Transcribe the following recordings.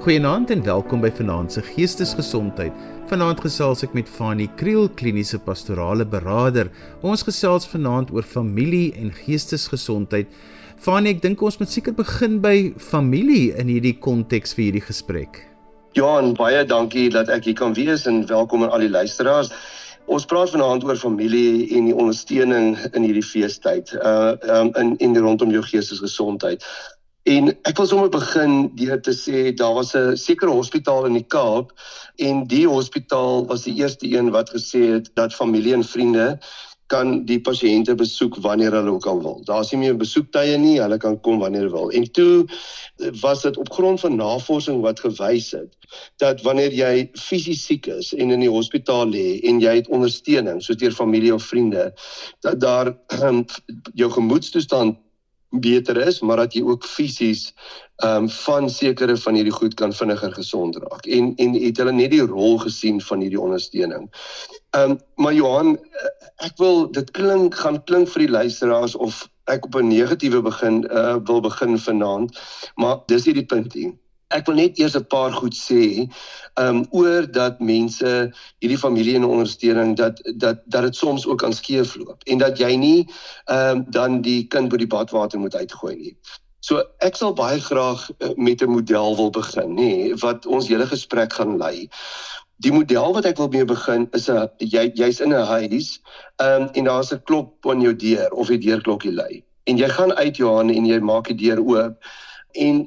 Goeienaand en welkom by Vanaand se Geestesgesondheid. Vanaand gesels ek met Fanie Kriel, kliniese pastorale beraader. Ons gesels vanaand oor familie en geestesgesondheid. Fanie, ek dink ons moet seker begin by familie in hierdie konteks vir hierdie gesprek. Johan, baie dankie dat ek hier kan wees en welkom aan al die luisteraars. Ons praat vanaand oor familie en die ondersteuning in hierdie feestyd, uh um, in in rondom jou geestesgesondheid. En ek wil sommer begin deur te sê daar was 'n sekere hospitaal in die Kaap en die hospitaal was die eerste een wat gesê het dat familie en vriende kan die pasiënte besoek wanneer hulle ook al wil. Daar's nie meer besoektye nie, hulle kan kom wanneer hulle wil. En toe was dit op grond van navorsing wat gewys het dat wanneer jy fisies siek is en in die hospitaal lê en jy het ondersteuning soos deur familie of vriende, dat daar jou gemoedstoestand beter is, maar dat jy ook fisies ehm um, van sekere van hierdie goed kan vinniger gesond raak. En en het hulle net die rol gesien van hierdie ondersteuning. Ehm um, maar Johan, ek wil dit klink gaan klink vir die luisteraars of ek op 'n negatiewe begin uh, wil begin vanaand, maar dis hierdie punt hier. Ek wil net eers 'n paar goed sê um oor dat mense hierdie familie en ondersteuning dat dat dat dit soms ook aan skeefloop en dat jy nie um dan die kind by die badwater moet uitgooi nie. So ek sal baie graag uh, met 'n model wil begin nê wat ons hele gesprek gaan lei. Die model wat ek wil mee begin is 'n jy jy's in 'n huis um en daar's 'n klop aan jou deur of die deurklokkie lui en jy gaan uit Johan en jy maak die deur oop en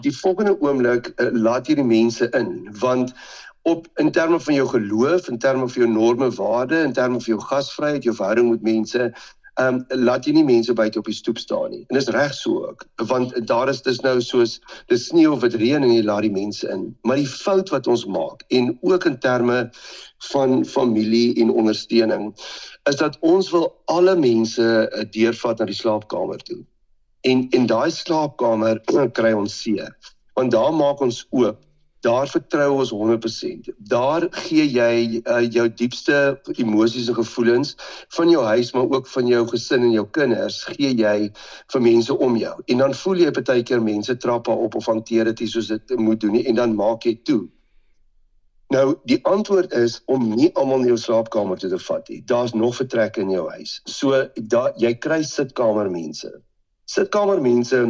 die volgende oomblik uh, laat jy die mense in want op in terme van jou geloof, in terme van jou norme waarde, in terme van jou gasvryheid, jou verhouding met mense, ehm um, laat jy nie mense buite op die stoep staan nie. En dis reg so ook, want daar is dis nou soos dis sneeu of dit reën en jy laat die mense in. Maar die fout wat ons maak en ook in terme van familie en ondersteuning is dat ons wil alle mense uh, deurvat na die slaapkamer toe en en daai slaapkamer kry ons seer want daar maak ons oop. Daar vertrou ons 100% daar gee jy uh, jou diepste emosies en gevoelens van jou huis maar ook van jou gesin en jou kinders gee jy vir mense om jou. En dan voel jy baie keer mense trap op of hanteer dit soos dit moet doen nie en dan maak jy toe. Nou die antwoord is om nie almal in jou slaapkamer te vat nie. Daar's nog vertrekke in jou huis. So da jy kry sitkamer mense sitkamermense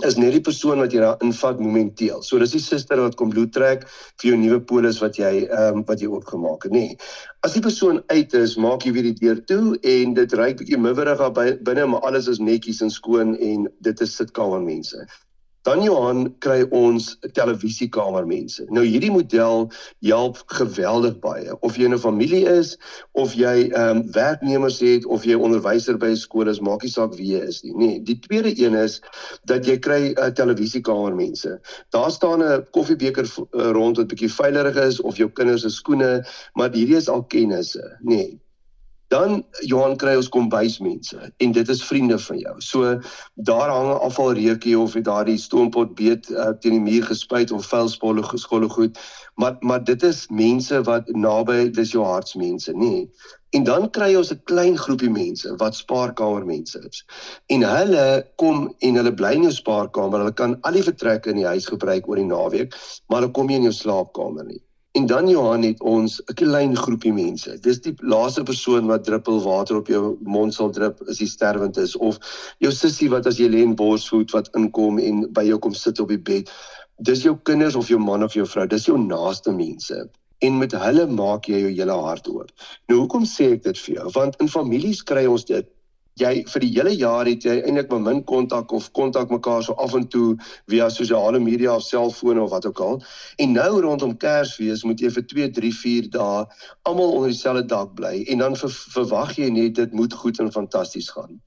is net die persoon wat jy daar invat momenteel. So dis die suster wat kom bloed trek vir jou nuwe polis wat jy ehm um, wat jy oopgemaak het, nê. Nee. As die persoon uit is, maak jy weer die deur toe en dit ruik bietjie miwerig daar binne, maar alles is netjies en skoon en dit is sitkamermense. Dan Johan kry ons televisiekamer mense. Nou hierdie model help geweldig baie. Of jy 'n familie is of jy ehm um, werknemers het of jy onderwyser by 'n skool is, maak nie saak wie jy is nie. Nee, die tweede een is dat jy kry uh, televisiekamer mense. Daar staan 'n koffiebeker uh, rond wat bietjie veiliger is of jou kinders se skoene, maar hierdie is al kennisse. Nee, dan Johan kry ons kombuismense en dit is vriende van jou. So daar hang 'n afvalreukie of daardie stoompot beet uh, teen die muur gespuit of vuilspolle geskolle goed. Maar maar dit is mense wat naby dis jou hartsmense, nê. Nee. En dan kry ons 'n klein groepie mense wat spaarkamermense is. En hulle kom en hulle bly in jou spaarkamer. Hulle kan al die vertrekke in die huis gebruik oor die naweek, maar hulle kom nie in jou slaapkamer nie. En dan Johan het ons 'n klein groepie mense. Dis die laaste persoon wat druppel water op jou mond sal drup as jy sterwend is of jou sussie wat as jy lê in borsvoed wat inkom en by jou kom sit op die bed. Dis jou kinders of jou man of jou vrou. Dis jou naaste mense. En met hulle maak jy jou hele hart oop. Nou hoekom sê ek dit vir jou? Want in families kry ons dit jy vir die hele jaar het jy eintlik maar min kontak of kontak mekaar so af en toe via sosiale media of selfone of wat ook al. En nou rondom Kersfees moet jy vir 2, 3, 4 dae almal onder dieselfde dak bly en dan ver, verwag jy net dit moet goed en fantasties gaan.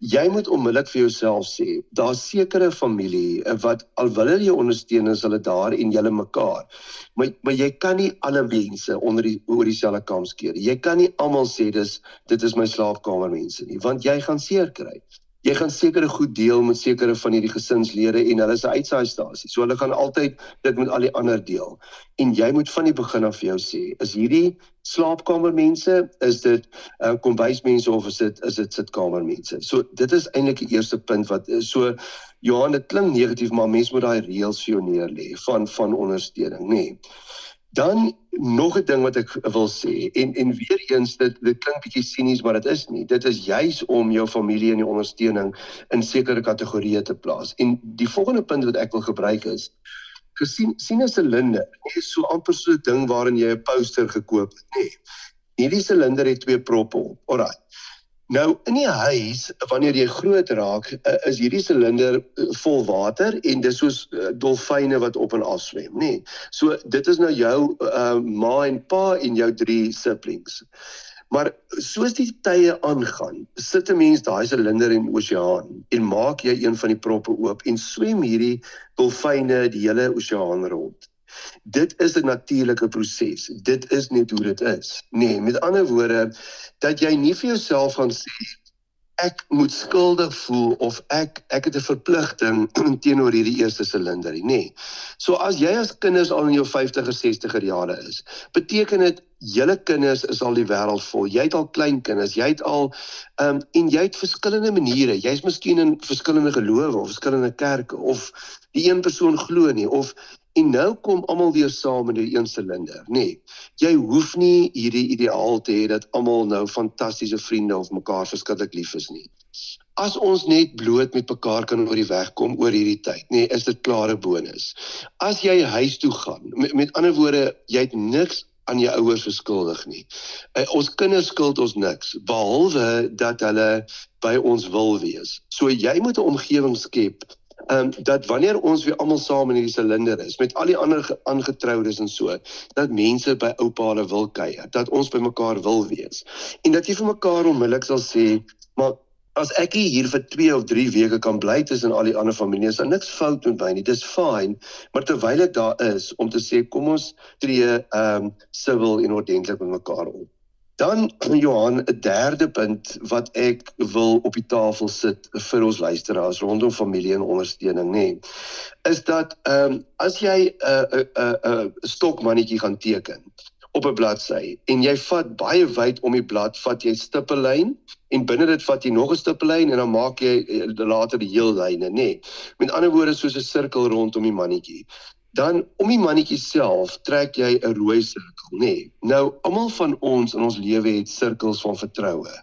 Jy moet onmiddellik vir jouself sê, daar's sekere familie eh, wat al wil hulle jou ondersteun as hulle daar en julle mekaar. Maar maar jy kan nie alle mense onder die oor dieselfde kam skeer. Jy kan nie almal sê dis dit is my slaapkamer mense nie, want jy gaan seer kry. Jy gaan sekere goed deel met sekere van hierdie gesinslede en hulle is 'n uitsaaistasie. So hulle gaan altyd dit met al die ander deel. En jy moet van die begin af vir jou sê, is hierdie slaapkamermense, is dit uh, kombuismense of is dit is dit sitkamermense? So dit is eintlik die eerste punt wat so Johan, dit klink negatief, maar mense moet daai reëls vir jou neer lê van van ondersteuning, nê. Nee. Dan nog 'n ding wat ek wil sê en en weer eens dit dit klink bietjie sinies maar dit is nie. Dit is juis om jou familie en die ondersteuning in sekere kategorieë te plaas. En die volgende punt wat ek wil gebruik is gesien sien 'n silinder, nie so amper so 'n ding waarin jy 'n poster gekoop het nie. Hierdie silinder het twee proppe op. Alraai. Nou in die huis wanneer jy groot raak eh, is hierdie silinder eh, vol water en dis soos eh, dolfyne wat op en af swem, nê. Nee. So dit is nou jou uh, ma en pa en jou drie siblings. Maar soos die tye aangaan, sit 'n mens daai silinder in die oseaan en maak jy een van die proppe oop en swem hierdie dolfyne die hele oseaan rond. Dit is 'n natuurlike proses. Dit is net hoe dit is. Nee, met ander woorde dat jy nie vir jouself gaan sê ek moet skuldig voel of ek ek het 'n verpligting teenoor hierdie eerste silinder nie. Nee. So as jy as kinders al in jou 50er, 60er jare is, beteken dit julle kinders is al die wêreld vol. Jy het al klein kinders, jy het al ehm um, en jy het verskillende maniere. Jy's miskien in verskillende gelowe of verskillende kerke of die een persoon glo nie of En nou kom almal weer saam in die een silinder, nê. Nee, jy hoef nie hierdie ideaal te hê dat almal nou fantastiese vriende of mekaar verskriklik lief is nie. As ons net bloot met mekaar kan oor die weg kom oor hierdie tyd, nê, nee, is dit klare bonus. As jy huis toe gaan, met, met ander woorde, jy het niks aan jou ouers verskuldig nie. Uh, ons kinders skuld ons niks behalwe dat hulle by ons wil wees. So jy moet 'n omgewing skep ehm um, dat wanneer ons weer almal saam in hierdie silinder is met al die ander aangetroudes en so dat mense by oupa hulle wil kuier dat ons by mekaar wil wees. En dat jy vir mekaar onmiddellik sal sê maar as ek hier vir 2 of 3 weke kan bly tussen al die ander families dan niks fout met my nie. Dis fyn maar terwyl ek daar is om te sê kom ons tree ehm um, civil en ordentlik met mekaar op Dan Johan, 'n derde punt wat ek wil op die tafel sit vir ons luisteraars rondom familie en ondersteuning, nê, nee, is dat ehm um, as jy 'n 'n 'n 'n stokmannetjie gaan teken op 'n bladsy en jy vat baie wyd om die blad, vat jy stippellyn en binne dit vat jy nog 'n stippellyn en dan maak jy eh, later die heel lyne, nê. Nee. Met ander woorde soos 'n sirkel rondom die mannetjie dan om die mannetjie self trek jy 'n rooi sirkel, nê. Nee. Nou almal van ons in ons lewe het sirkels van vertroue.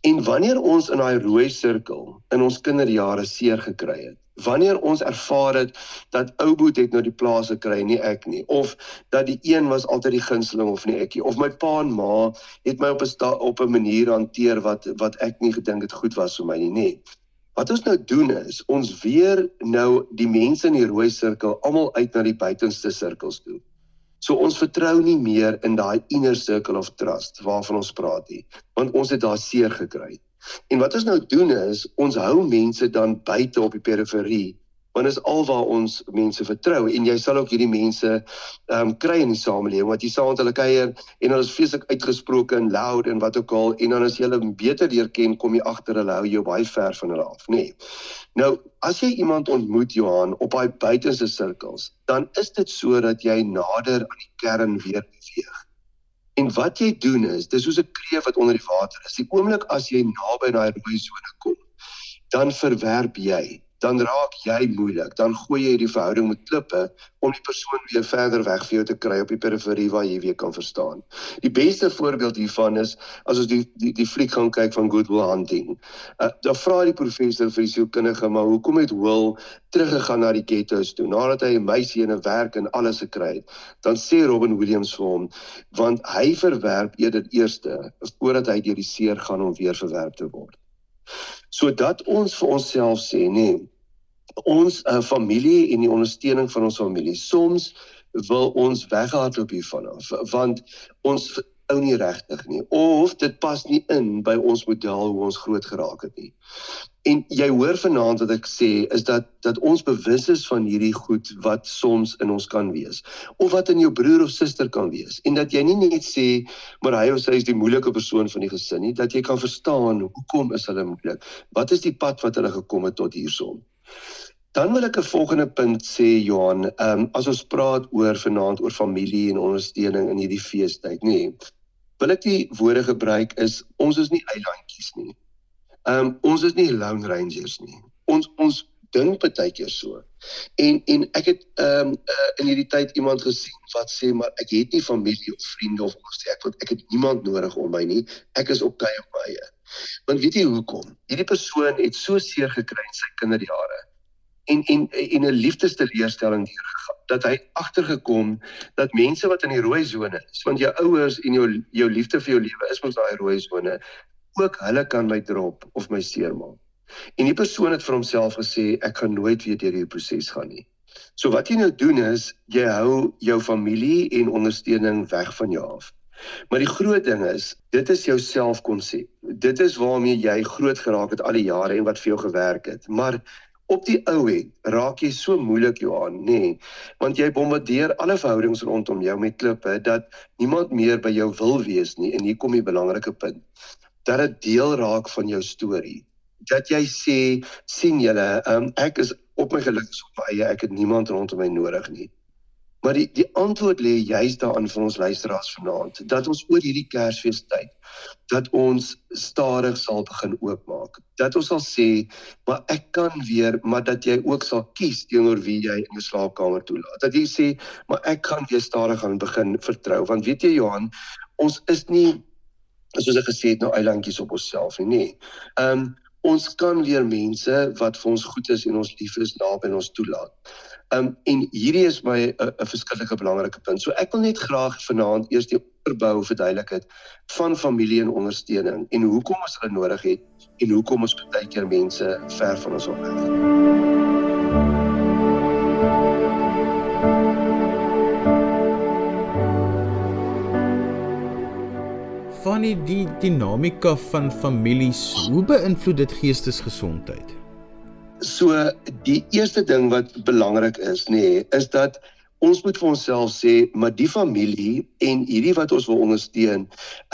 En wanneer ons in daai rooi sirkel in ons kinderjare seer gekry het, wanneer ons ervaar het dat ou boet het nou die plaas gekry nie ek nie of dat die een was altyd die gunsteling of nie ekie of my pa en ma het my op 'n op 'n manier hanteer wat wat ek nie gedink het goed was vir my nie, nê. Nee. Wat ons nou doen is ons weer nou die mense in die rooi sirkel almal uit na die buitenste sirkels toe. So ons vertrou nie meer in daai inner circle of trust waarvan ons praat nie, want ons het daar seer gekry. En wat ons nou doen is ons hou mense dan buite op die periferie want is alwaar ons mense vertrou en jy sal ook hierdie mense ehm um, kry in die samelewing wat jy saam met hulle kuier en hulle is feeslik uitgesproke en loud en wat ook al en dan as jy hulle beter leer ken kom jy agter hulle hou jou baie ver van hulle af nê nee. nou as jy iemand ontmoet Johan op daai buitenste sirkels dan is dit sodat jy nader aan die kern weer beweeg En wat jy doen is, dis soos 'n kreef wat onder die water is. Die oomblik as jy naby daai rooi sone kom, dan verwerp jy dan raak jy moeilik. Dan gooi jy die verhouding met klippe om die persoon weer verder weg vir jou te kry op die periferie waar jy weer kan verstaan. Die beste voorbeeld hiervan is as ons die die, die fliek gaan kyk van Good Will Hunting. Uh, dan vra die professor vir die sielkundige, maar hoekom het Will teruggegaan na die ghettos toe nadat hy 'n meisie en 'n werk en alles gekry het? Dan sê Robin Williams vir hom, want hy verwerp eerder eerste voordat hy deur die seer gaan om weer verwerp te word. Sodat ons vir onsself sê, nee, ons uh, familie en die ondersteuning van ons familie. Soms wil ons weghardloop hiervan af want ons ou nie regtig nie of dit pas nie in by ons model hoe ons groot geraak het nie. En jy hoor vanaand wat ek sê is dat dat ons bewus is van hierdie goed wat soms in ons kan wees of wat in jou broer of suster kan wees en dat jy nie net sê maar hy of sy is die moeilike persoon van die gesin nie dat jy kan verstaan hoekom is hulle moeilik wat is die pad wat hulle gekom het tot hierson Dan wil ek 'n volgende punt sê Johan, ehm um, as ons praat oor vanaand oor familie en ondersteuning in hierdie feestyd, nê. Nee, wil ek die woorde gebruik is ons is nie eilandjies nie. Ehm um, ons is nie lone rangers nie. Ons ons dink baie keer so. En en ek het ehm um, uh, in hierdie tyd iemand gesien wat sê maar ek het nie familie of vriende of ons sê ek want ek het niemand nodig om my nie. Ek is okay op my eie. Want weet jy hoekom? Hierdie persoon het so seer gekry in sy kinderjare en en en 'n liefdesteleurstelling deurgegaan dat hy agtergekom dat mense wat in die rooi sone is want jou ouers en jou jou liefde vir jou lewe is mos daai rooi sone ook hulle kan my drop of my seermaak en die persoon het vir homself gesê ek gaan nooit weer deur hierdie proses gaan nie so wat jy nou doen is jy hou jou familie en ondersteuning weg van jou af Maar die groot ding is, dit is jou selfkonsep. Dit is waarmee jy groot geraak het al die jare en wat vir jou gewerk het. Maar op die ou end raak jy so moeilik Johan nê nee, want jy bombardeer alle verhoudings rondom jou met klippe dat niemand meer by jou wil wees nie en hier kom die belangrike punt dat dit deel raak van jou storie dat jy sê sien julle um, ek is op my geluk so baie ek het niemand rondom my nodig nie Maar die die antwoord lê juist daarin vir ons luisteraars vanaand dat ons oor hierdie Kersfeestyd dat ons stadig sal begin oopmaak. Dat ons sal sê, maar ek kan weer, maar dat jy ook sal kies teenoor wie jy in jou slaapkamer toelaat. Dat jy sê, maar ek kan weer stadig gaan begin vertrou want weet jy Johan, ons is nie soos ek gesê het nou eilandjies op onsself nie. Nee. Ehm um, ons kan weer mense wat vir ons goed is en ons lief is naby ons toelaat. Um en hierdie is my 'n 'n verskillike belangrike punt. So ek wil net graag vanaand eers die opbou verduidelik het van familie en ondersteuning en hoekom ons hulle nodig het en hoekom ons baie keer mense ver van ons af is. Van die dinamika van families, hoe beïnvloed dit geestesgesondheid? So die eerste ding wat belangrik is nê, nee, is dat ons moet vir onsself sê, maar die familie en hierdie wat ons wil ondersteun,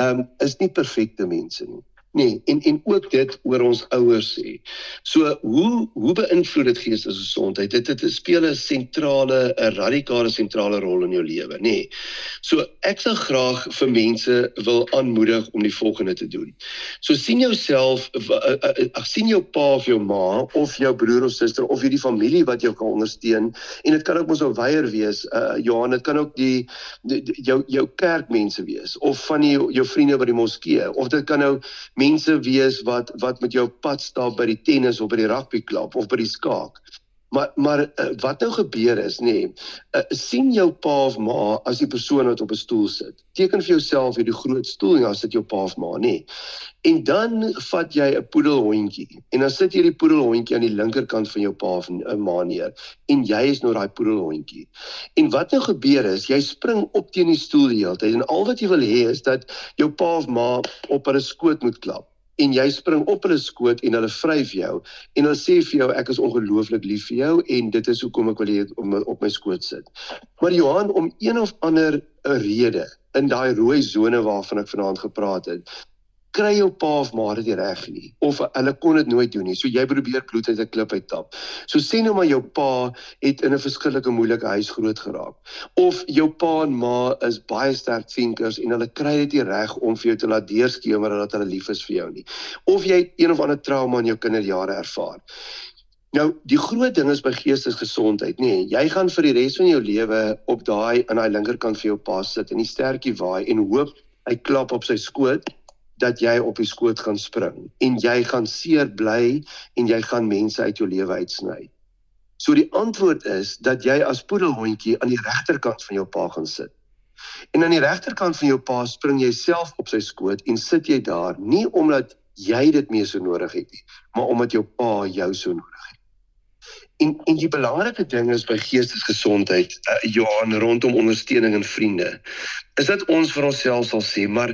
ehm um, is nie perfekte mense nie. Nee, en en ook dit oor ons ouers sê. So hoe hoe beïnvloed dit geestesgesondheid? Dit dit speel 'n sentrale 'n radikale sentrale rol in jou lewe, nê. Nee. So ek sal graag vir mense wil aanmoedig om die volgende te doen. So sien jouself eh, eh, eh, sien jou pa of jou ma of jou broer of suster of hierdie familie wat jou kan ondersteun en dit kan ook mos 'n weier wees. Uh Johan, dit kan ook die, die, die jou jou kerkmense wees of van die jou vriende by die moskee of dit kan nou mense wees wat wat met jou pad stap by die tennis of by die rugby klub of by die skaak. Maar maar uh, wat nou gebeur is nê, nee, uh, sien jou pa of ma as die persoon wat op 'n stoel sit. Teken vir jouself hierdie groot stoel en dan sit jou pa of ma nê. Nee. En dan vat jy 'n poedelhondjie en dan sit jy die poedelhondjie aan die linkerkant van jou pa of 'n ma neer en jy is nou daai poedelhondjie. En wat nou gebeur is jy spring op teen die stoel die hele tyd en al wat jy wil hê is dat jou pa of ma op hulle skoot moet klap en jy spring op hulle skoot en hulle vryf jou en hulle sê vir jou ek is ongelooflik lief vir jou en dit is hoekom ek wil hê om op my skoot sit. Maar Johan om een of ander 'n rede in daai rooi sone waarvan ek vanaand gepraat het, kry jou pa of ma dit reg nie of hulle kon dit nooit doen nie. So jy probeer bloed uit 'n klip uittap. So sê nou maar jou pa het in 'n verskillike moeilike huis groot geraak of jou pa en ma is baie sterk thinkers en hulle kry dit nie reg om vir jou te laat deurskemer dat hulle lief is vir jou nie. Of jy een of ander trauma in jou kinderjare ervaar. Nou, die groot ding is by geestesgesondheid, nê. Nee, jy gaan vir die res van jou lewe op daai aan daai linkerkant vir jou pa sit en die stertjie waai en hoop hy klap op sy skoot dat jy op die skoot gaan spring en jy gaan seer bly en jy gaan mense uit jou lewe uitsny. So die antwoord is dat jy as poedelhondjie aan die regterkant van jou pa gaan sit. En aan die regterkant van jou pa spring jy self op sy skoot en sit jy daar nie omdat jy dit meer so nodig het nie, maar omdat jou pa jou so nodig het. En en die belangrike ding is by geestesgesondheid, uh, Johan rondom ondersteuning en vriende, is dat ons vir onsself sal sê, maar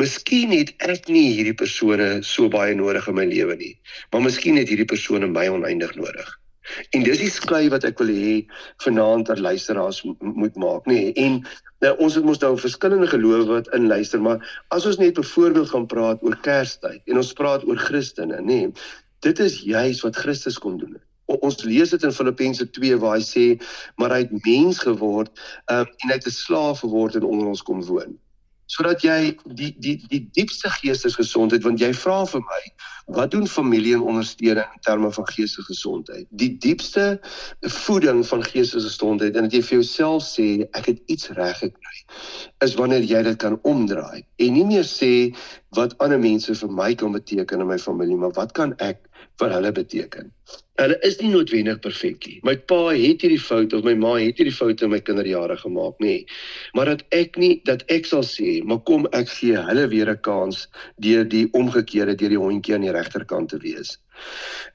miskien het ek nie hierdie persone so baie nodig in my lewe nie, maar miskien het hierdie persone my oneindig nodig. En dis die skei wat ek wil hê vanaand dat luisteraars moet maak, nê? Nee, en nou ons het mos nou verskillende gelowe wat in luister, maar as ons net byvoorbeeld gaan praat oor Kerstyd en ons praat oor Christene, nê? Nee, dit is juis wat Christus kom doen. Het ons lees dit in Filippense 2 waar hy sê maar hy het mens geword um, en hy het 'n slaaf geword en onder ons kom woon. Sodat jy die die die diepste geestesgesondheid want jy vra vir my wat doen familie en ondersteuning in terme van geestesgesondheid? Die diepste voeding van geestesgesondheid en dat jy vir jouself sê ek het iets reg gekry is wanneer jy dit kan omdraai en nie meer sê wat ander mense vir my kan beteken in my familie maar wat kan ek vir hulle beteken. Hulle is nie noodwendig perfek nie. My pa het hierdie fout of my ma het hierdie foute in my kinderjare gemaak, nê. Maar dat ek nie dat ek sal sê, maar kom ek gee hulle weer 'n kans deur die omgekeerde deur die hondjie aan die regterkant te wees.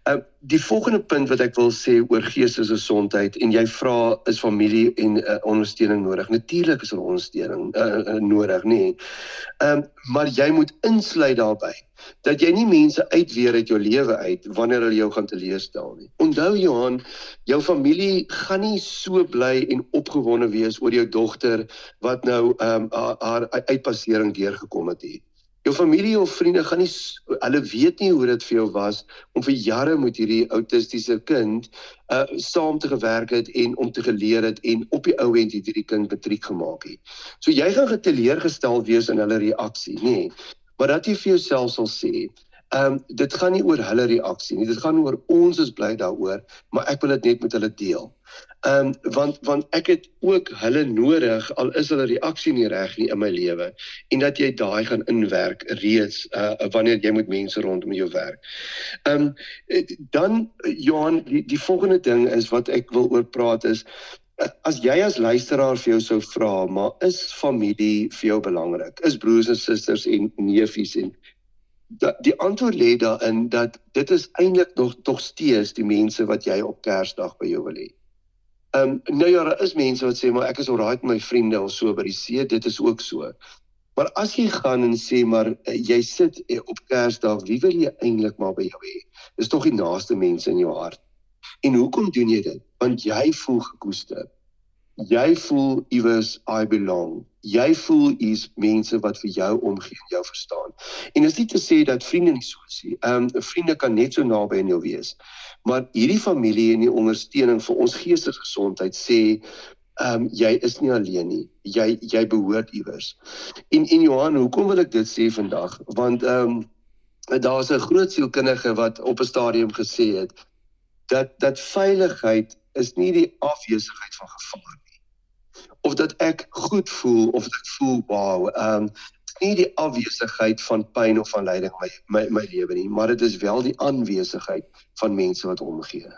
Uh die volgende punt wat ek wil sê oor geestesgesondheid en jy vra is familie en uh, ondersteuning nodig. Natuurlik is er ondersteuning uh, uh, nodig, nê. Ehm um, maar jy moet insluit daarbey dat jy nie mense uitweer uit jou lewe uit wanneer hulle jou gaan teleurstel nie. Onthou Johan, jou familie gaan nie so bly en opgewonde wees oor jou dogter wat nou ehm um, haar, haar uitpassering deurgekom het hier. Jou familie of vriende gaan nie hulle weet nie hoe dit vir jou was om vir jare met hierdie autistiese kind uh saam te gewerk het en om te geleer het en op die ou end het hierdie kind matriek gemaak het. So jy gaan geteleurgestel wees in hulle reaksie, nê? Nee maar dat jy vir jouself sal sê, ehm um, dit gaan nie oor hulle reaksie nie, dit gaan oor ons is bly daaroor, maar ek wil dit net met hulle deel. Ehm um, want want ek het ook hulle nodig al is hulle reaksie nie reg nie in my lewe en dat jy daai gaan inwerk reeds uh wanneer jy met mense rondom jou werk. Ehm um, dan Johan die, die volgende ding is wat ek wil oor praat is as jy as luisteraar vir jou sou vra, maar is familie vir jou belangrik? Is broers en susters en neefies en dat die antwoord lê daarin dat dit is eintlik nog tog steeds die mense wat jy op Kersdag by jou wil hê. Ehm um, nou ja, daar is mense wat sê maar ek is alraai met my vriende of so by die see, dit is ook so. Maar as jy gaan en sê maar uh, jy sit uh, op Kersdag, wie wil jy eintlik maar by jou hê? Dis tog die naaste mense in jou hart. En hoekom doen jy dit? Want jy voel gekoester. Jy voel iewers I belong. Jy voel is mense wat vir jou omgee en jou verstaan. En is nie te sê dat vriende nie so is nie. Ehm um, vriende kan net so naby aan jou wees. Maar hierdie familie en die ondersteuning vir ons geestelike gesondheid sê ehm um, jy is nie alleen nie. Jy jy behoort iewers. En en Johan, hoekom wil ek dit sê vandag? Want ehm um, daar's 'n groot sielkundige wat op 'n stadium gesê het dat dat veiligheid is nie die afwesigheid van gevaar nie. Of dat ek goed voel of ek voel wow, ehm um, nie die afwesigheid van pyn of van lyding in my my my lewe nie, maar dit is wel die aanwesigheid van mense wat omgee.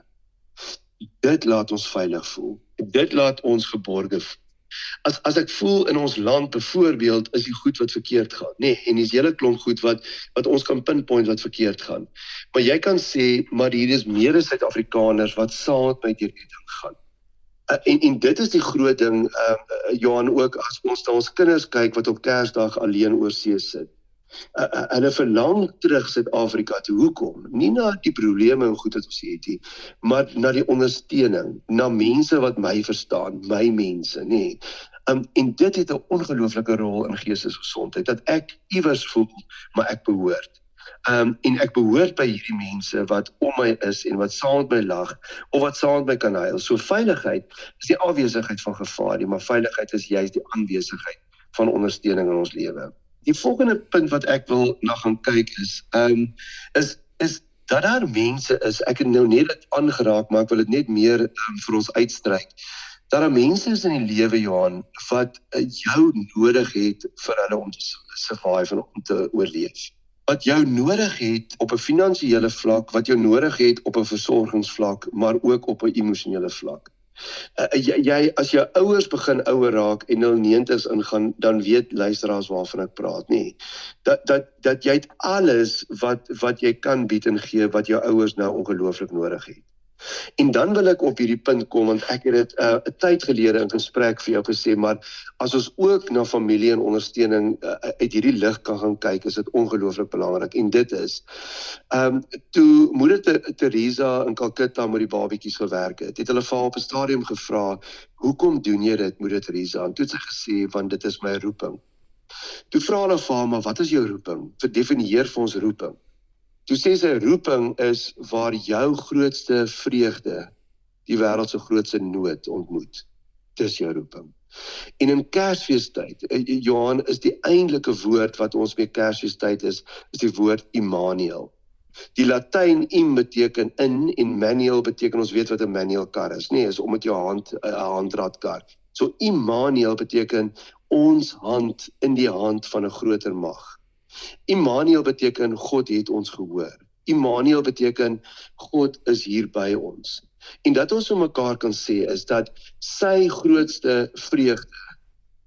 Dit laat ons veilig voel. Dit laat ons geborge voel. As as ek voel in ons land byvoorbeeld is die goed wat verkeerd gaan, nê, nee, en dis hele klomp goed wat wat ons kan pinpoint wat verkeerd gaan. Maar jy kan sê maar hier is meer as Suid-Afrikaners wat saam met my hierdie ding gaan. Uh, en en dit is die groot ding uh, Johan ook as ons na ons kinders kyk wat op Kersdag alleen oor see sit uh, uh, hulle verlang terug Suid-Afrika toe. Hoekom? Nie na die probleme en goed wat ons het nie, maar na die ondersteuning, na mense wat my verstaan, my mense, nê. Nee. Um, en dit het 'n ongelooflike rol in geestesgesondheid dat ek iewers voel maar ek behoort. Um en ek behoort by hierdie mense wat om my is en wat saam met my lag of wat saam met my kan huil. So veiligheid is die afwesigheid van gevaar, nie, maar veiligheid is juist die aanwesigheid van ondersteuning in ons lewe. Die volgende punt wat ek wil na gaan kyk is ehm um, is is dat daar mense is. Ek het nou net dit aangeraak, maar ek wil dit net meer um, vir ons uitstryk. Dat daar mense is in die lewe Johan wat uh, jou nodig het vir hulle om te survive en om te oorleef. Wat jou nodig het op 'n finansiële vlak, wat jou nodig het op 'n versorgingsvlak, maar ook op 'n emosionele vlak. Uh, jy, jy as jou ouers begin ouer raak en hulle 90's ingaan dan weet luisteraars waarvan ek praat nê. Dat dat dat jy het alles wat wat jy kan bied en gee wat jou ouers nou ongelooflik nodig het En dan wil ek op hierdie punt kom want ek het dit 'n uh, tyd gelede in gesprek vir jou gesê maar as ons ook na familie en ondersteuning uh, uit hierdie lig kan gaan kyk is dit ongelooflik belangrik. En dit is ehm um, toe moeder Teresa in Calcutta met die babatjies gewerk het het hulle vir haar op 'n stadium gevra hoekom doen jy dit moeder Teresa? En toe het sy gesê want dit is my roeping. Toe vra hulle vir haar maar wat is jou roeping? Verdefinieer vir ons roeping Toe sê sy roeping is waar jou grootste vreugde die wêreld se grootste nood ontmoet. Dis jou roeping. En in Kersfeestyd, eh, Johan is die eintlike woord wat ons met Kersfeestyd is, is die woord Immanuel. Die Latyn im beteken in en manual beteken ons weet wat 'n manual kar is, nee, is om met jou hand eh, 'n handrat kar. So Immanuel beteken ons hand in die hand van 'n groter mag. Immanuel beteken God het ons gehoor. Immanuel beteken God is hier by ons. En dat ons vir mekaar kan sê is dat sy grootste vreugde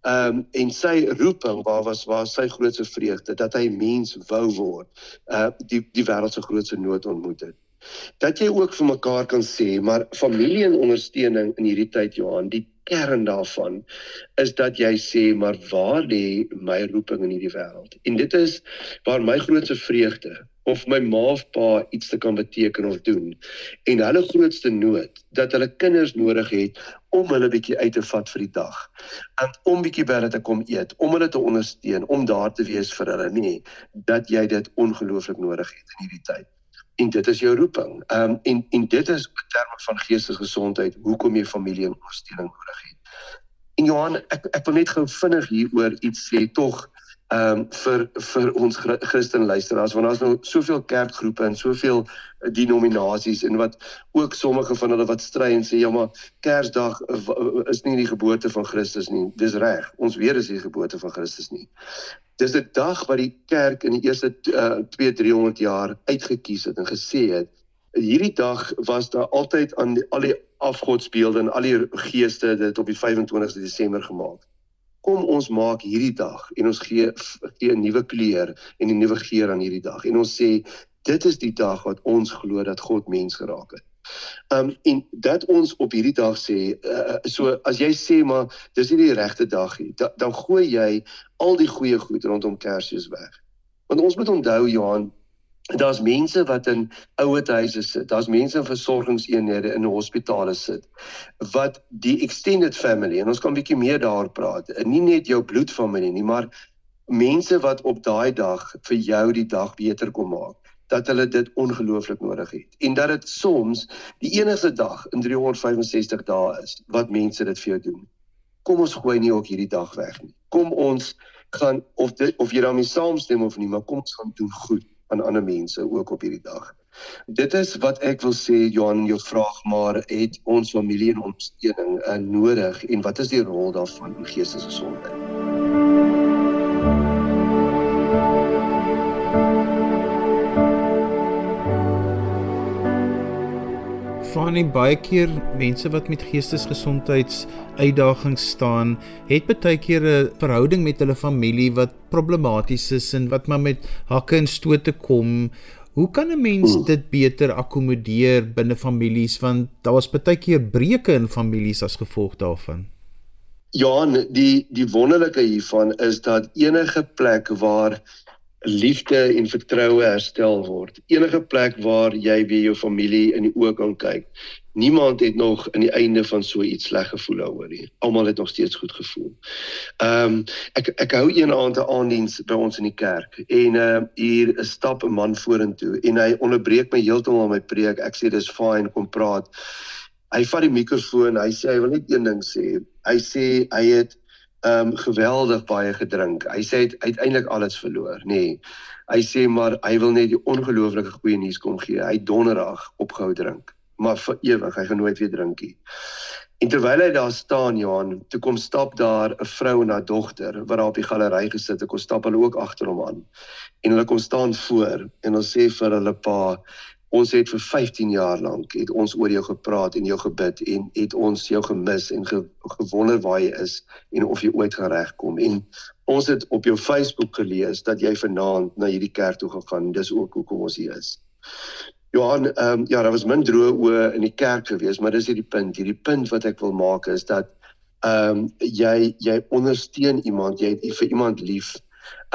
ehm um, en sy roeping waar was waar sy grootste vreugde dat hy mens wou word. Uh die die wêreld se grootste nood ontmoet het. Dat jy ook vir mekaar kan sê, maar familie en ondersteuning in hierdie tyd Johan, die kern daarvan is dat jy sê maar waar lê my roeping in hierdie wêreld? En dit is waar my grootste vreugde of my ma of pa iets te kan beteken of doen. En hulle grootste nood dat hulle kinders nodig het om hulle bietjie uit te vat vir die dag. En om bietjie by hulle te kom eet, om hulle te ondersteun, om daar te wees vir hulle, nee, dat jy dit ongelooflik nodig het in hierdie tyd en dit is jou roeping. Ehm um, en en dit is in terme van geestesgesondheid hoekom jy familie en ondersteuning nodig het. En Johan, ek ek wil net gou vinnig hieroor iets sê tog ehm um, vir vir ons Christen luisteraars want daar's nou soveel kerkgroepe en soveel denominasies en wat ook sommige van hulle wat stry en sê ja maar Kersdag is nie die geboorte van Christus nie. Dis reg. Ons weet dis die geboorte van Christus nie. Dis 'n dag wat die kerk in die eerste uh, 2 300 jaar uitgekies het en gesê het hierdie dag was daar altyd aan die, al die afgodsbeelde en al die geeste dit op die 25ste Desember gemaak. Kom ons maak hierdie dag en ons gee gee 'n nuwe kleur en 'n nuwe geur aan hierdie dag en ons sê dit is die dag wat ons glo dat God mens geraak het. Um en dat ons op hierdie dag sê uh, so as jy sê maar dis nie die regte dag nie, da, dan gooi jy al die goeie goed rondom Kersfees weg. Want ons moet onthou Johan, daar's mense wat in ouer huise sit. Daar's mense in versorgingseenhede in hospitale sit wat die extended family en ons kan bietjie meer daar praat. Nie net jou bloedfamilie nie, maar mense wat op daai dag vir jou die dag beter kom maak dat hulle dit ongelooflik nodig het en dat dit soms die enigste dag in 365 dae is wat mense dit vir jou doen. Kom ons gooi nie ook hierdie dag weg nie. Kom ons gaan of dit of jy daarmee saamstem of nie, maar kom ons gaan doen goed aan ander mense ook op hierdie dag. Dit is wat ek wil sê Johan, jou vraag maar het ons familie en ondersteuning uh, nodig en wat is die rol daarvan in geestesgesondheid? Fanie baie keer mense wat met geestesgesondheids uitdagings staan, het baie keer 'n verhouding met hulle familie wat problematies is en wat maar met hakke en stote kom. Hoe kan 'n mens hmm. dit beter akkommodeer binne families want daar was baie keer breuke in families as gevolg daarvan? Ja, die die wonderlike hiervan is dat enige plek waar liefde en vertroue herstel word. Enige plek waar jy weer jou familie in die oë kan kyk. Niemand het nog aan die einde van so iets sleg gevoel oor nie. Almal het nog steeds goed gevoel. Ehm um, ek ek hou een aand 'n aanddiens by ons in die kerk en uh hier stap 'n man vorentoe en hy onderbreek my heeltemal my preek. Ek sê dis fine kom praat. Hy vat die mikrofoon, hy sê hy wil net een ding sê. Hy sê hy het ehm um, geweldig baie gedrink. Hy sê hy het uiteindelik alles verloor, nê. Nee. Hy sê maar hy wil net die ongelooflike goeie nuus kom gee. Hy donderdag opgehou drink, maar vir ewig, hy gaan nooit weer drink nie. En terwyl hy daar staan, Johan, toe kom stap daar 'n vrou en haar dogter wat daar op die galery gesit het. Kom stap hulle ook agter hom aan. En hulle kom staan voor en hulle sê vir hulle pa, Ons het vir 15 jaar lank het ons oor jou gepraat en jou gebid en het ons jou gemis en ge, gewonder waar jy is en of jy ooit gaan regkom en ons het op jou Facebook gelees dat jy vanaand na hierdie kerk toe gegaan dis ook hoekom ons hier is. Johan, ehm um, ja, daar was min droë oë in die kerk gewees, maar dis hierdie punt. Hierdie punt wat ek wil maak is dat ehm um, jy jy ondersteun iemand, jy het vir iemand lief.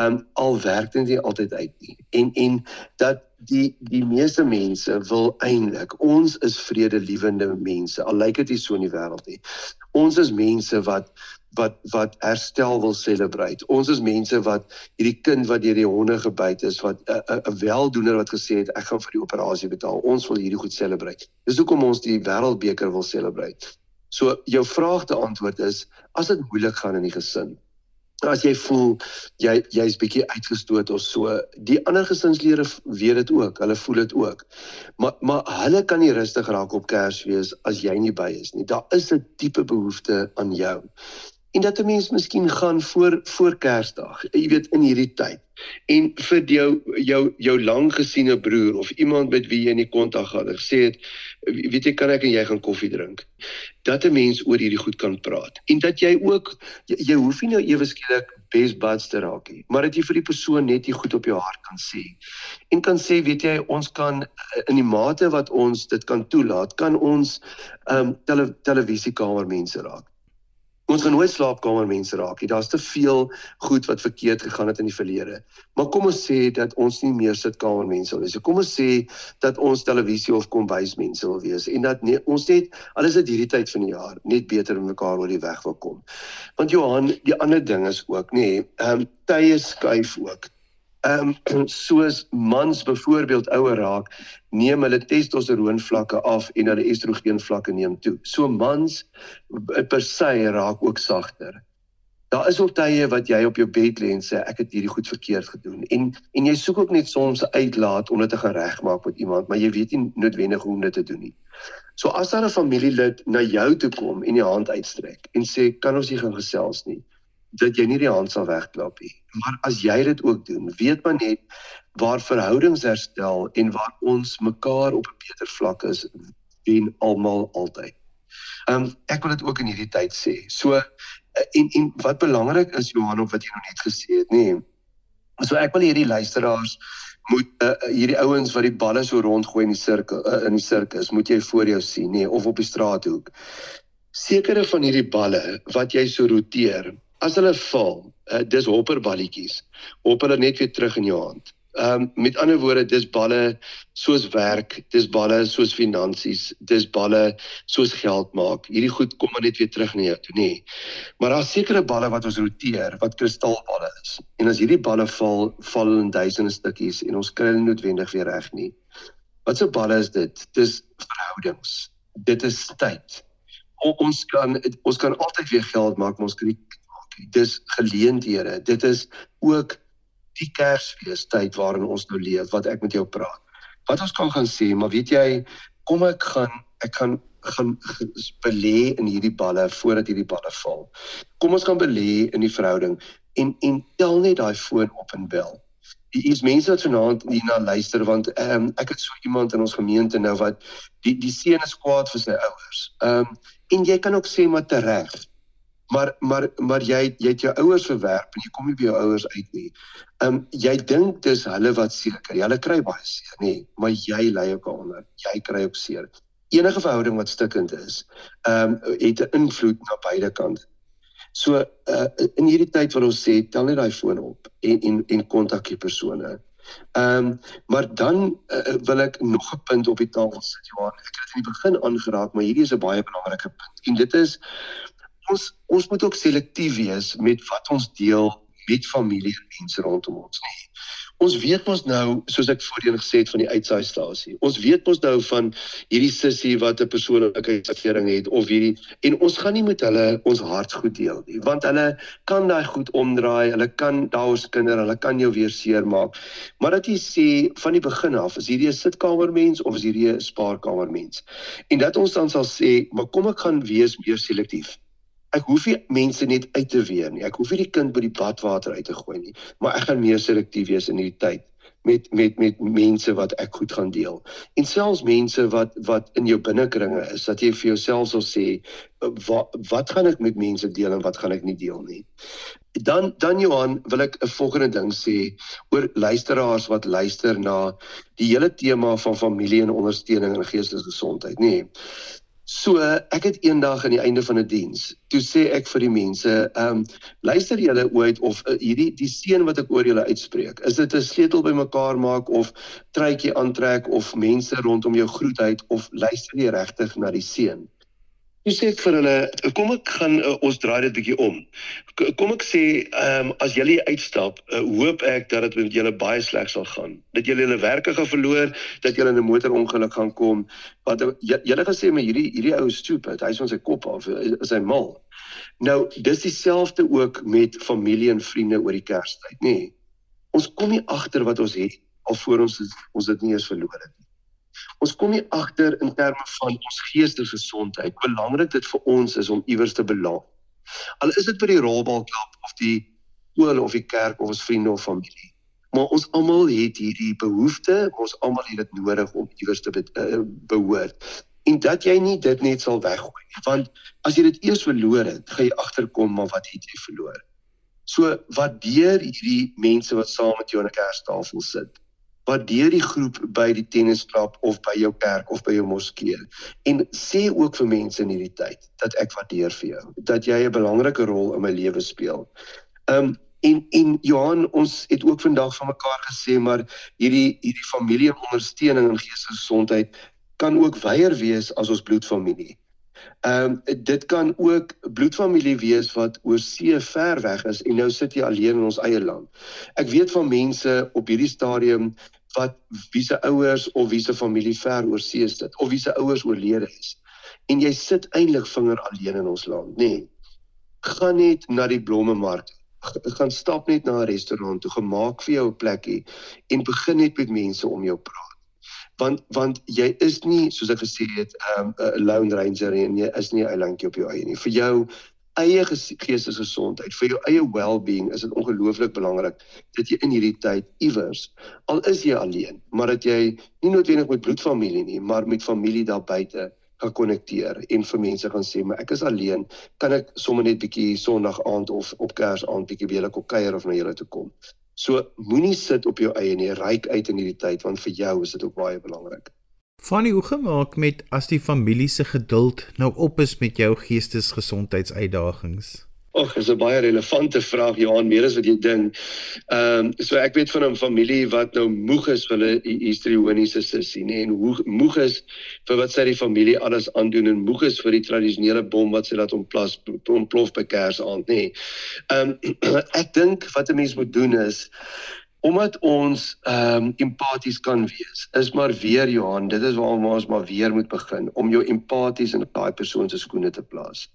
Ehm um, al werk dit nie altyd uit nie. En en dat die die meeste mense wil eintlik ons is vredelewende mense. Al lyk dit nie so in die wêreld nie. Ons is mense wat wat wat herstel wil celebrate. Ons is mense wat hierdie kind wat deur die honde gebyt is, wat 'n 'n weldoener wat gesê het ek gaan vir die operasie betaal. Ons wil hierdie goed celebrate. Dis hoekom ons die wêreldbeker wil celebrate. So jou vraag te antwoord is as dit moeilik gaan in die gesin. As jy voel jy jy's bietjie uitgestoot of so, die ander gesinslede weet dit ook. Hulle voel dit ook. Maar maar hulle kan nie rustig raak op Kersfees as jy nie by is nie. Daar is 'n diepe behoefte aan jou en dat 'n mens miskien gaan voor voor Kersdag, jy weet in hierdie tyd. En vir jou jou jou lang gesiene broer of iemand met wie jy in kontak gehad het, sê dit weet jy kan ek en jy gaan koffie drink. Dat 'n mens oor hierdie goed kan praat. En dat jy ook jy, jy hoef nie nou ewe skielik best buds te raak nie, maar dat jy vir die persoon net die goed op jou hart kan sê. En kan sê, weet jy, ons kan in die mate wat ons dit kan toelaat, kan ons um, tele, televisiekamer mense raak. Ons gaan nooit slaapkamer mense raak nie. Daar's te veel goed wat verkeerd gegaan het in die verlede. Maar kom ons sê dat ons nie meer sitkamer mense wil wees. So kom ons sê dat ons televisie of kombuis mense wil wees en dat nee, ons net alles uit hierdie tyd van die jaar net beter met mekaar oor die weg wil kom. Want Johan, die ander ding is ook nê, nee, ehm um, tye skuif ook ehm um, soos mans byvoorbeeld ouer raak, neem hulle testosteroon vlakke af en hulle estrogen vlakke neem toe. So mans per se raak ook sagter. Daar is ook tye wat jy op jou bed lê en sê ek het hierdie goed verkeerd gedoen. En en jy soek ook net soms uitlaat om dit te regmaak met iemand, maar jy weet nie noodwendig hoe om dit te doen nie. So as daar 'n familielid na jou toe kom en die hand uitstrek en sê kan ons nie gaan gesels nie dat jy nie die hand sal wegklap nie. Maar as jy dit ook doen, weet maar net waar verhoudings herstel en waar ons mekaar op 'n beter vlak is wen almal altyd. Ehm um, ek wil dit ook in hierdie tyd sê. So en en wat belangrik is Johan op wat jy nou net gesê het, nê. Nee, so ek wil hierdie luisteraars moet uh, hierdie ouens wat die balle so rondgooi in die sirkel uh, in die sirkus, moet jy voor jou sien, nê, nee, of op die straathoek. Sekere van hierdie balle wat jy so roteer, as hulle val, uh, dis hopperballetjies. Hop hulle net weer terug in jou hand. Ehm um, met ander woorde, dis balle soos werk, dis balle soos finansies, dis balle soos geld maak. Hierdie goed kom maar net weer terug na jou toe, nê. Maar daar's sekere balle wat ons roteer, wat kristalballe is. En as hierdie balle val, val in duisende stukkies en ons kry hulle noodwendig weer reg nie. Wat so balle is dit? Dis verhoudings. Dit is tyd. Ons kan ons kan altyd weer geld maak, maar ons kan nie dis geleenthede. Dit is ook die Kersfees tyd waarin ons nou leef wat ek met jou praat. Wat ons kan gaan sê, maar weet jy, kom ek gaan ek gaan gaan belê in hierdie balle voordat hierdie balle val. Kom ons gaan belê in die verhouding en en tel net daai foon op en bel. Die is mense wat vanaand hierna luister want um, ek het so iemand in ons gemeente nou wat die die seun is kwaad vir sy ouers. Ehm um, en jy kan ook sê maar tereg maar maar maar jy jy het jou ouers verwerp en jy kom nie by jou ouers uit nie. Ehm um, jy dink dis hulle wat seker. Hulle kry baie seer, nê, nee, maar jy ly ook daaronder. Jy kry ook seer. Enige verhouding wat stikkend is, ehm um, het 'n invloed na beide kante. So uh, in hierdie tyd wat ons sê, tel net daai foon op en en en kontak die persone. Ehm um, maar dan uh, wil ek nog 'n punt op die tafel sit Johan. Ek het dit in die begin aangeraak, maar hierdie is 'n baie belangrike punt. En dit is ons ons moet ook selektief wees met wat ons deel met familie en mense rondom ons nie. Ons weet mos nou, soos ek voorheen gesê het van die uitsaaistasie. Ons weet mos nou van hierdie sussie wat 'n persoonlike ervaring het of hierdie en ons gaan nie met hulle ons hart goed deel nie, want hulle kan daai goed omdraai, hulle kan daai kinders, hulle kan jou weer seermaak. Maar dat jy sê van die begin af, is hierdie 'n sitkamermens of is hierdie 'n spaarkamermens? En dat ons dan sal sê, maar kom ek gaan wees meer selektief ek hoef nie mense net uit te weer nie. Ek hoef nie die kind by die badwater uit te gooi nie, maar ek gaan meer selektief wees in hierdie tyd met met met mense wat ek goed gaan deel. En selfs mense wat wat in jou binnekringe is, dat jy vir jouself sal sê wat wat gaan ek met mense deel en wat gaan ek nie deel nie. Dan dan Johan, wil ek 'n volgende ding sê oor luisteraars wat luister na die hele tema van familie en ondersteuning en geestelike gesondheid, nê. So ek het eendag aan die einde van 'n die diens, toe sê ek vir die mense, ehm um, luister julle ooit of uh, hierdie die seën wat ek oor julle uitspreek, is dit 'n sleutel bymekaar maak of truitjie aantrek of mense rondom jou groet uit of luister jy regtig na die seën? Toe sê ek vir hulle, kom ek gaan uh, ons draai dit bietjie om. Kom ek sê, ehm um, as julle uitstap, uh, hoop ek dat dit met julle baie sleg sal gaan. Dat julle julle werke gaan verloor, dat julle in 'n motorongeluk gaan kom. Wat julle gesê met hierdie hierdie ou stupid, hy's van sy kop af, is hy mal. Nou, dis dieselfde ook met familie en vriende oor die Kerstyd, nê? Nee, ons kom nie agter wat ons het alvorens ons ons dit nie eens verloor het. Ons kom nie agter in terme van ons geestelike gesondheid. Belangrik dit vir ons is om iewers te beland. Al is dit by die rolbalklub of die skool of die kerk of ons vriende of familie. Maar ons almal het hierdie behoefte, ons almal het dit nodig om iewers te be uh, behoort. En dat jy nie dit net sal weggooi nie, want as jy dit eers verloor het, gaan jy agterkom maar wat het jy verloor. So wat deur hierdie mense wat saam met jou aan 'n kerstafel sit, waardeer die groep by die tennisklub of by jou kerk of by jou moskee en sê ook vir mense in hierdie tyd dat ek waardeer vir jou dat jy 'n belangrike rol in my lewe speel. Um en en Johan ons het ook vandag van mekaar gesê maar hierdie hierdie familie ondersteuning en geestelike gesondheid kan ook weier wees as ons bloedfamilie. Ehm um, dit kan ook bloedfamilie wees wat oor see ver weg is en nou sit jy alleen in ons eie land. Ek weet van mense op hierdie stadium wat wie se ouers of wie se familie ver oor see sit of wie se ouers oorlede is. En jy sit eintlik vinger alleen in ons land, nê. Nee. Gaan net na die blommemark. Gaan stap net na 'n restaurant toe, gemaak vir jou 'n plekkie en begin net met mense om jou praat. Want want jy is nie soos ek gesê het, 'n um, lone ranger en jy is nie eilandjie op jou eie nie. Vir jou eie geestesgesondheid, vir jou eie well-being is dit ongelooflik belangrik dat jy in hierdie tyd iewers al is jy alleen, maar dat jy nie noodwendig met bloedfamilie nie, maar met familie daar buite gaan konnekteer en vir mense gaan sê, maar ek is alleen, kan ek sommer net bietjie Sondag aand of op Kersaand bietjie by julle kom kuier of na julle toe kom. So moenie sit op jou eie nie, ryk uit in hierdie tyd want vir jou is dit ook baie belangrik. Fanny, hoe gemaak met as die familie se geduld nou op is met jou geestesgesondheidsuitdagings? Ag, dis 'n baie relevante vraag Johan, meer as wat jy dink. Ehm, um, so ek weet van 'n familie wat nou moeg is vir hulle histrioniese sussie, nê, en hoe moeg is vir wat sy die familie alles aandoen en moeg is vir die tradisionele bom wat sy laat ontplas ontplof by Kersaand, nê. Ehm, um, ek dink wat 'n mens moet doen is omdat ons ehm um, empaties kan wees. Is maar weer Johan, dit is waarom ons maar weer moet begin om jou empaties in daai persoon se skoene te plaas.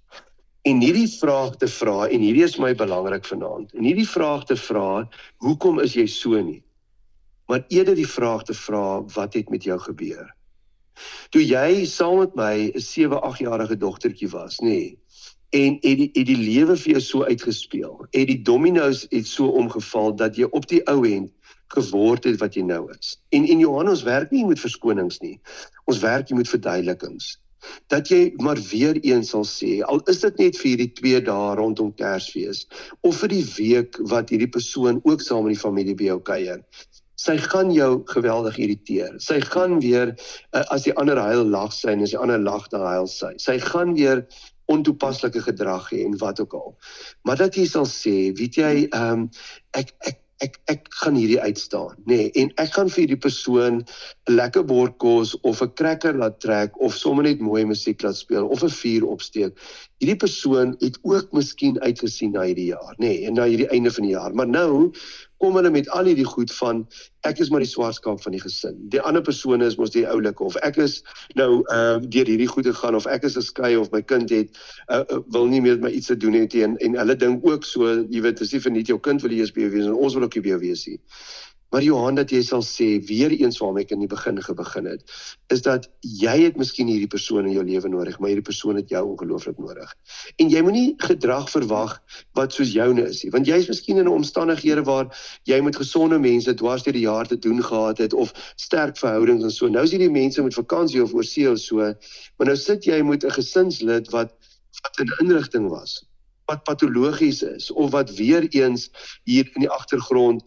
En hierdie vraag te vra en hierdie is my belangrik vanaand. En hierdie vraag te vra, hoekom is jy so nie? Maar eerder die vraag te vra, wat het met jou gebeur? Toe jy saam met my 'n 7-8 jarige dogtertjie was, nê? Nee, en het die het die lewe vir jou so uitgespeel. Het die dominos het so omgeval dat jy op die ou end geword het wat jy nou is. En en Johannes werk nie met verskonings nie. Ons werk hier met verduidelikings. Dat jy maar weer eens sal sê, al is dit net vir hierdie 2 dae rondom Kersfees of vir die week wat hierdie persoon ook saam met die familie by jou kuier. Sy gaan jou geweldig irriteer. Sy gaan weer uh, as die ander huil lag sy en as die ander lag dan huil sy. Sy gaan weer ontoepaslike gedrag hê en wat ook al. Maar dat jy sal sê, weet jy, ehm um, ek ek ek ek gaan hierdie uitstaan, nê, nee, en ek gaan vir hierdie persoon 'n lekker bord kos of 'n cracker laat trek of sommer net mooi musiek laat speel of 'n vuur opsteek. Hierdie persoon het ook miskien uitgesien na hierdie jaar, nê, nee, en na hierdie einde van die jaar. Maar nou kom hulle met al hierdie goed van ek is maar die swartskaap van die gesin. Die ander persone is mos die oulike of ek is nou uh deur hierdie goed gegaan of ek is geskei of my kind het uh, uh, wil nie meer met my iets te doen hê en en hulle dink ook so, jy weet, as jy vir net jou kind wil jy eens by wees en ons wil ook by wees nie. Maar Johan dat jy sal sê weer eens waarmee ek in die begin gebegin het, is dat jy het miskien hierdie persoon in jou lewe nodig, maar hierdie persoon het jou ongelooflik nodig. En jy moenie gedrag verwag wat soos joune is nie, want jy is miskien in 'n omstandighede waar jy met gesonde mense dwars deur die jaar te doen gehad het of sterk verhoudings en so. Nou is hierdie mense met vakansie of oorsee of so, maar nou sit jy met 'n gesinslid wat wat in inrigting was wat patologies is of wat weer eens hier in die agtergrond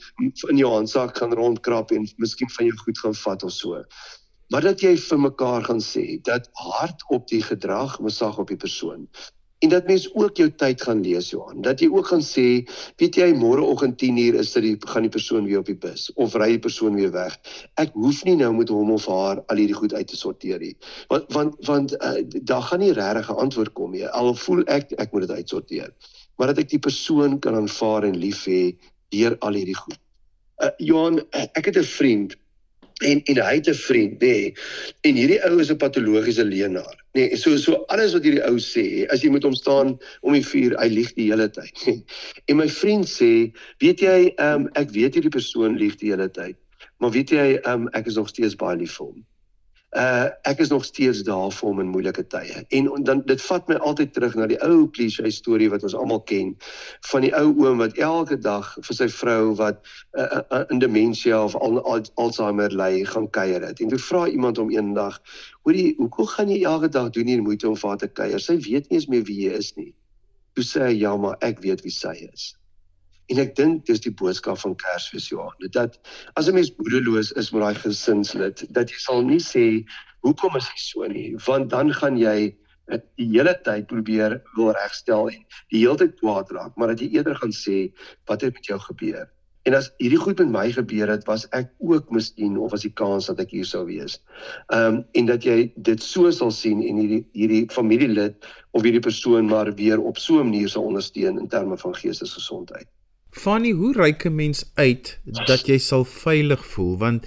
in jou handsak gaan rondkrap en miskien van jou goed gaan vat of so. Maar dat jy vir mekaar gaan sê dat hart op die gedrag, mesag op die persoon en dat mens ook jou tyd gaan lees Johan. Dat jy ook gaan sê weet jy môreoggend 10uur is dit gaan die persoon weer op die bus of ry die persoon weer weg. Ek hoef nie nou met hom of haar al hierdie goed uit te sorteer nie. Want want want uh, daar gaan nie regtig 'n antwoord kom nie. Al voel ek ek moet dit uitsorteer. Maar dat ek die persoon kan aanvaar en lief hê deur al hierdie goed. Uh, Johan ek het 'n vriend en en hy het 'n vriend nê nee, en hierdie ou is 'n patologiese leenaar nê nee, so so alles wat hierdie ou sê as jy met hom staan om die vuur hy lieg die hele tyd en my vriend sê weet jy um, ek weet hierdie persoon lieg die hele tyd maar weet jy um, ek is nog steeds baie lief vir hom uh ek is nog steeds daar vir hom in moeilike tye. En dan dit vat my altyd terug na die ou klise storie wat ons almal ken van die ou oom wat elke dag vir sy vrou wat uh, uh, in demensie of al, al, Alzheimer ly gaan kuier het. En toe vra iemand hom eendag, "Hoorie, hoekom gaan jy elke dag doen hier moeite om vir haar te kuier? Sy weet nie eens meer wie jy is nie." Toe sê hy, "Ja, maar ek weet wie sy is." En ek dink dis die boodskap van Kersfees Johan, dat as 'n mens moedeloos is met daai gesinslid, dat jy sal nie sê hoekom is hy so nie, want dan gaan jy dit die hele tyd probeer wil regstel en die hele tyd kwaad raak, maar dat jy eerder gaan sê wat het met jou gebeur? En as hierdie goed met my gebeur het, was ek ook miskien of was die kans dat ek hier sou wees. Ehm um, en dat jy dit so sal sien en hierdie hierdie familielid of hierdie persoon maar weer op so 'n manier sal ondersteun in terme van geestesgesondheid. Fanny, hoe reik 'n mens uit dat jy sal veilig voel want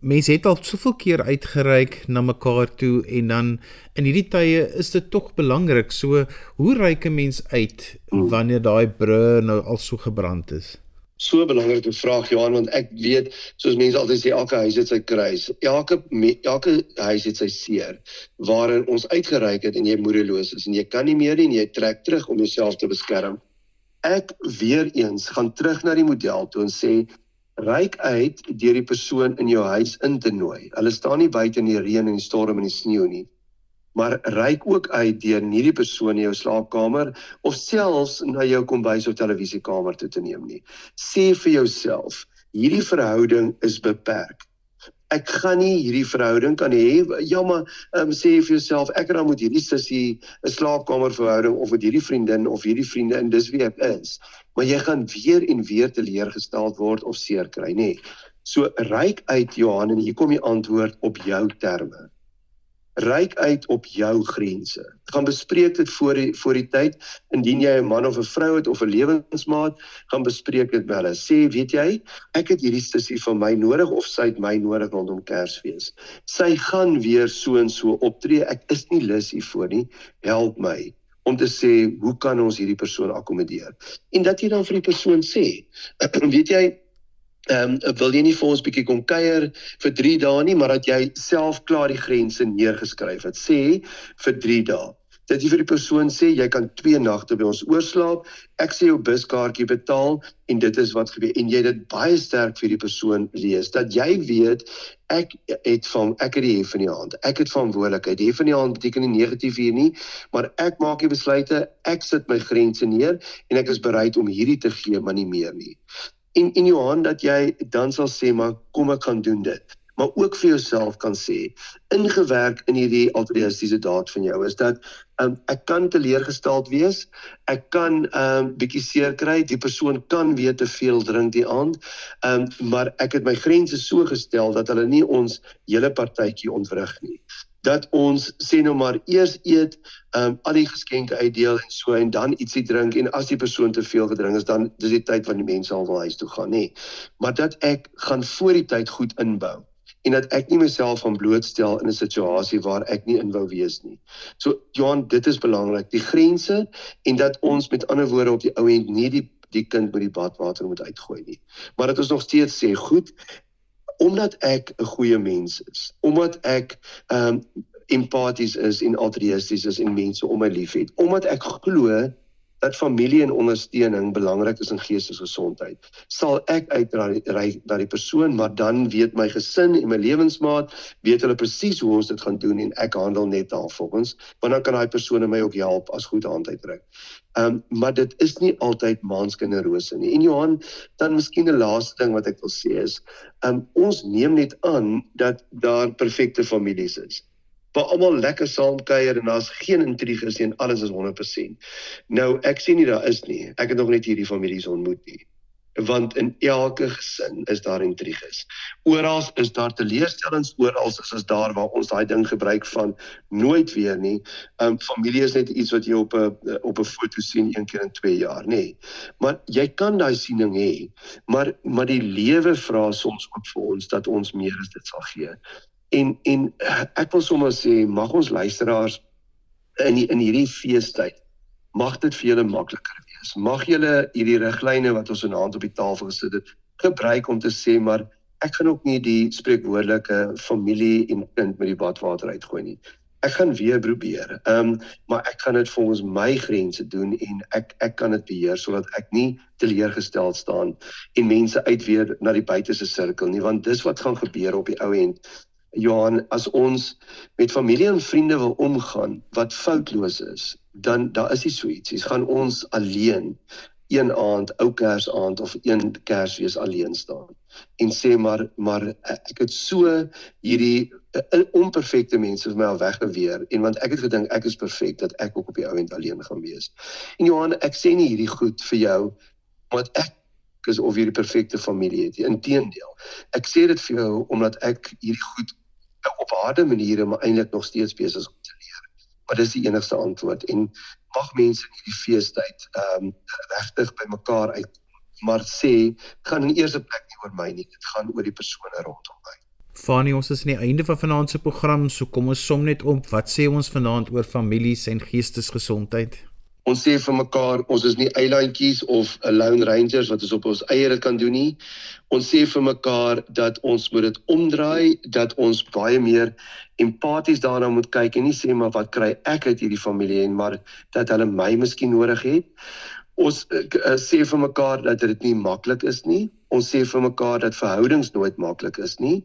mense het al soveel keer uitgereik na mekaar toe en dan in hierdie tye is dit tog belangrik. So, hoe reik 'n mens uit wanneer daai brûe nou al so gebrand is? So 'n belangrike vraag Johan want ek weet soos mense altyd sê elke huis het sy kruis. Elke elke huis het sy seer waarin ons uitgereik het en jy moedeloos is en jy kan nie meer nie en jy trek terug om jouself te beskerm ek weer eens gaan terug na die model toe en sê ryk uit deur die persoon in jou huis in te nooi. Hulle staan nie buite in die reën en die storm en die sneeu nie. Maar ryk ook uit deur nie die persoon in jou slaapkamer of selfs na jou kombuis of televisiekamer toe te neem nie. Sê vir jouself, hierdie verhouding is beperk ek gaan nie hierdie verhouding kan hê. Ja maar um, sê vir jouself ek gaan moet hierdie sussie 'n slaapkamer verhouding of met hierdie vriendin of hierdie vriende en dis wie ek is. Maar jy gaan weer en weer teleurgestel word of seer kry nê. So ryk uit Johan en hier kom die antwoord op jou terme ryk uit op jou grense. Gaan bespreek dit voor die voor die tyd indien jy 'n man of 'n vrou het of 'n lewensmaat, gaan bespreek dit wel. Sê, weet jy, ek het hierdie sussie van my nodig of sy het my nodig rondom Kersfees. Sy gaan weer so en so optree. Ek is nie lus hiervoor nie. Help my om te sê hoe kan ons hierdie persoon akkommodeer? En dat jy dan vir die persoon sê, weet jy, Ehm um, wil jy nie vir ons bietjie kom kuier vir 3 dae nie, maar dat jy self klaar die grense neergeskryf het. Sê vir 3 dae. Dat jy vir die persoon sê jy kan 2 nagte by ons oorslaap. Ek sê jou buskaartjie betaal en dit is wat gebeur en jy dit baie sterk vir die persoon lees dat jy weet ek het van ek het die hef in die hand. Ek het verantwoordelikheid. Die hef in die hand beteken nie negatief hier nie, maar ek maak die besluite, ek sit my grense neer en ek is bereid om hierdie te gee, maar nie meer nie en in jou hand dat jy dan sal sê maar kom ek gaan doen dit. Maar ook vir jouself kan sê ingewerk in hierdie altruïstiese daad van jou is dat um, ek kan teleurgesteld wees ek kan 'n um, bietjie seer kry die persoon kan weer te veel drink die aand um, maar ek het my grense so gestel dat hulle nie ons hele partytjie ontwrig nie dat ons sê nou maar eers eet, ehm um, al die geskenke uitdeel en so en dan ietsie drink en as die persoon te veel gedrink is dan dis die tyd wanneer die mense al wil huis toe gaan, nê. Maar dat ek gaan voor die tyd goed inbou en dat ek nie myself van blootstel in 'n situasie waar ek nie in wou wees nie. So Johan, dit is belangrik, die grense en dat ons met ander woorde op die ou end nie die die kind by die badwater moet uitgooi nie. Maar dat ons nog steeds sê, goed, omdat ek 'n goeie mens is, omdat ek ehm um, empaties is en altruïsties is en mense om my liefhet, omdat ek glo dat familie en ondersteuning belangrik is in geestesgesondheid. Sal ek uitry na die persoon, maar dan weet my gesin en my lewensmaat, weet hulle presies hoe ons dit gaan doen en ek handel net daarvolgens, want dan kan daai persoon my ook help as goed hand uitreik. Ehm um, maar dit is nie altyd maanskinderrose nie. En Johan, dan miskien 'n laaste ding wat ek wil sê is, ehm um, ons neem net aan dat daar perfekte families is waar almal lekker saam kuier en daar's geen intriges nie en alles is 100%. Nou ek sien nie daar is nie. Ek het nog net hierdie families ontmoet nie. Want in elke gesin is daar intriges. Oral is daar teleurstellings, oral is ons daar waar ons daai ding gebruik van nooit weer nie. Um familie is net iets wat jy op 'n op 'n foto sien een keer in 2 jaar, nê. Nee. Maar jy kan daai siening hê, maar maar die lewe vra soms ook vir ons dat ons meer as dit sal gee. En en ek wil sommer sê mag ons luisteraars in die, in hierdie feestyd mag dit vir julle makliker wees. Mag julle hierdie riglyne wat ons vanaand op die tafel gesit het gebruik om te sê maar ek gaan ook nie die spreekwoordelike familie en kind met die badwater uitgooi nie. Ek gaan weer probeer. Ehm um, maar ek gaan dit volgens my grense doen en ek ek kan dit beheer sodat ek nie teleurgesteld staan en mense uitweer na die buitese sirkel nie want dis wat gaan gebeur op die ou end Johan, as ons met familie en vriende wil omgaan wat foutloos is, dan daar is nie so iets. Ons gaan ons alleen een aand, ou Kersaand of een Kersfees alleen staan en sê maar maar ek het so hierdie uh, onperfekte mense vir my al weggeweer en want ek het gedink ek is perfek dat ek ook op die ou end alleen gaan wees. En Johan, ek sê nie hierdie goed vir jou omdat ek is of hierdie perfekte familie het. Inteendeel. Ek sê dit vir jou omdat ek hierdie goed op harde maniere maar eintlik nog steeds besig om te leer. Maar dis die enigste antwoord en mag mense in hierdie feestyd ehm um, regtig by mekaar uit maar sê gaan in eerste plek nie oor my nie, dit gaan oor die persone rondom my. Fanie, ons is aan die einde van vanaand se program, so kom ons som net op. Wat sê ons vanaand oor families en geestesgesondheid? Ons sê vir mekaar, ons is nie eilandjies of 'n lone rangers wat ons op ons eie dit kan doen nie. Ons sê vir mekaar dat ons moet dit omdraai, dat ons baie meer empaties daarna moet kyk en nie sê maar wat kry ek uit hierdie familie en maar dat hulle my miskien nodig het ons uh, sê vir mekaar dat dit nie maklik is nie. Ons sê vir mekaar dat verhoudings nooit maklik is nie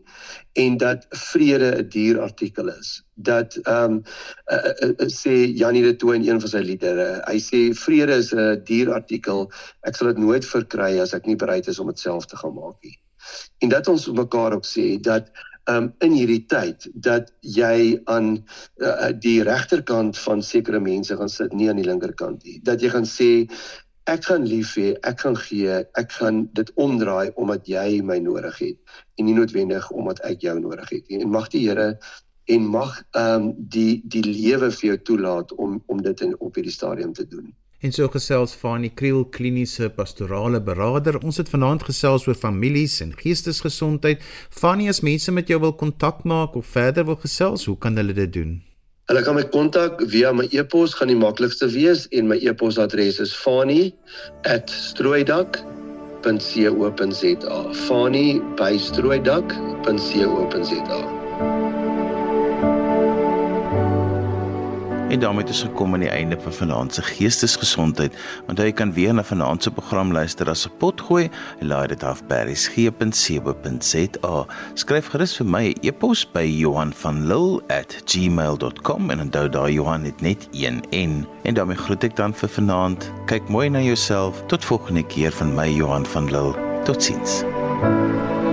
en dat vrede 'n duur artikel is. Dat ehm um, uh, uh, uh, sê Janie de Tooi in een van sy liedere. Hy sê vrede is 'n duur artikel. Ek sal dit nooit verkry as ek nie bereid is om dit self te gaan maak nie. En dat ons mekaar ook sê dat um in hierdie tyd dat jy aan uh, die regterkant van sekere mense gaan sit nie aan die linkerkant nie dat jy gaan sê ek gaan lief hê, ek gaan gee, ek gaan dit omdraai omdat jy my nodig het en nie noodwendig omdat ek jou nodig het nie. En mag die Here en mag ehm um, die die lewe vir jou toelaat om om dit in op hierdie stadium te doen. En so gesels Fanie Kriel kliniese pastorale beraader. Ons het vanaand gesels oor families en geestesgesondheid. Fanie, as mense met jou wil kontak maak of verder wil gesels, hoe kan hulle dit doen? Hulle kan my kontak via my e-pos gaan die maklikste wees en my e-posadres is fani@strooidak.co.za. fani@strooidak.co.za. En daarmee het ons gekom aan die einde van vanaand se geestesgesondheid. Onthou jy kan weer na vanaand se program luister as 'n potgooi. Laai dit af by resgep.co.za. Skryf gerus vir my 'n e e-pos by Johan van Lille@gmail.com en onthou daai Johan het net een N. En daarmee groet ek dan vir vanaand. Kyk mooi na jouself. Tot volgende keer van my Johan van Lille. Totsiens. thank you